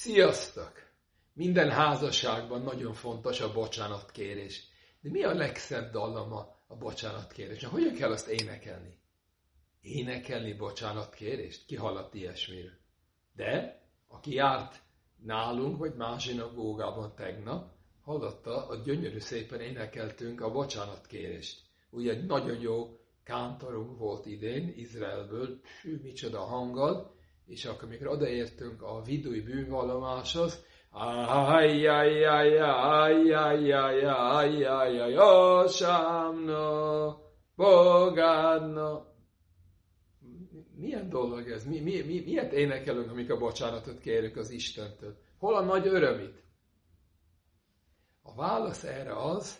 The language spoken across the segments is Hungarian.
Sziasztok! Minden házasságban nagyon fontos a bocsánatkérés. De mi a legszebb dallama a bocsánatkérés? Hogyan kell azt énekelni? Énekelni bocsánatkérést? Ki hallott ilyesmiről? De, aki járt nálunk, vagy más zsinagógában tegnap, hallotta, a gyönyörű szépen énekeltünk a bocsánatkérést. Ugye egy nagyon jó kántorunk volt idén, Izraelből, hű, micsoda hanggal, és akkor, amikor odaértünk a vidúi bűnvallomáshoz, Bogádna. Milyen dolog ez? Mi, mi, mi, miért énekelünk, amikor bocsánatot kérjük az Istentől? Hol a nagy örömit? A válasz erre az,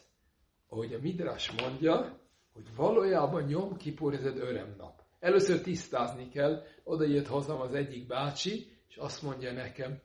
ahogy a Midras mondja, hogy valójában nyom kipur ez egy örömnap. Először tisztázni kell, oda jött hozzám az egyik bácsi, és azt mondja nekem,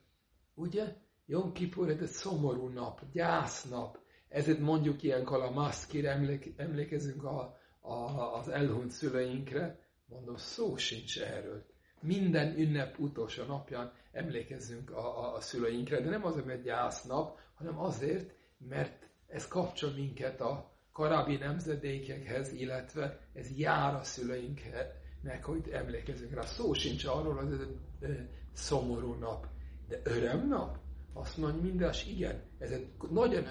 ugye, Jom Kippur egy szomorú nap, gyásznap, ezért mondjuk ilyenkor a maszkire emlék, emlékezünk a, a, az elhunyt szüleinkre, mondom, szó sincs erről. Minden ünnep utolsó napján emlékezzünk a, a, a szüleinkre, de nem azért, mert gyásznap, hanem azért, mert ez kapcsol minket a korábbi nemzedékekhez, illetve ez jár a szüleinkhez, meg hogy emlékezünk rá. Szó sincs arról, hogy ez egy szomorú nap. De örömnap? Azt mondja mindás, igen, ez egy nagyon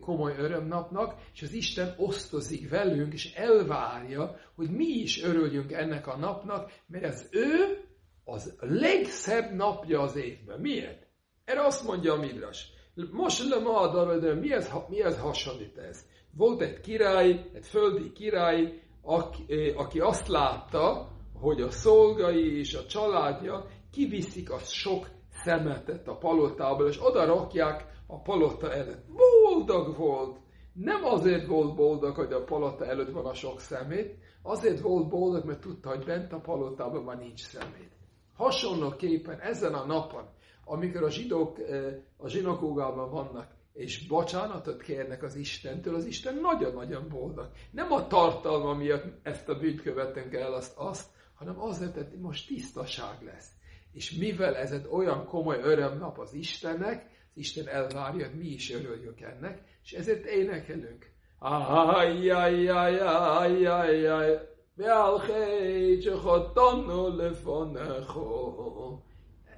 komoly örömnapnak, és az Isten osztozik velünk, és elvárja, hogy mi is örüljünk ennek a napnak, mert ez ő az legszebb napja az évben. Miért? Erre azt mondja a Midras. Most le ma de mihez, mihez hasonlít ez? Volt egy király, egy földi király, aki, aki azt látta, hogy a szolgai és a családja kiviszik a sok szemetet a palotából, és oda rakják a palota előtt. Boldog volt! Nem azért volt boldog, hogy a palota előtt van a sok szemét, azért volt boldog, mert tudta, hogy bent a palotában már nincs szemét. Hasonlóképpen ezen a napon, amikor a zsidók a zsinagógában vannak, és bocsánatot kérnek az Istentől, az Isten nagyon-nagyon boldog. Nem a tartalma miatt ezt a bűnt követünk el, azt, azt hanem azért, hogy most tisztaság lesz. És mivel ez egy olyan komoly örömnap az Istennek, az Isten elvárja, hogy mi is örüljünk ennek, és ezért énekelünk.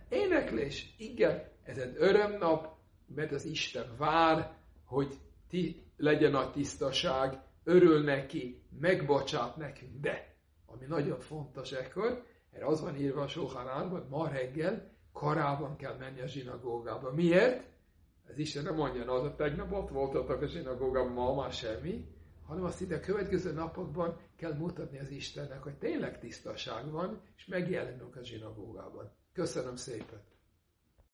Éneklés, igen, ez egy örömnap, mert az Isten vár, hogy ti legyen a tisztaság, örül neki, megbocsát nekünk, de ami nagyon fontos ekkor, erre az van írva a Sohánárban, ma reggel korában kell menni a zsinagógába. Miért? Ez Isten nem mondja, az a tegnap ott voltatok a zsinagógában, ma már semmi, hanem azt ide a következő napokban kell mutatni az Istennek, hogy tényleg tisztaság van, és megjelenünk a zsinagógában. Köszönöm szépen!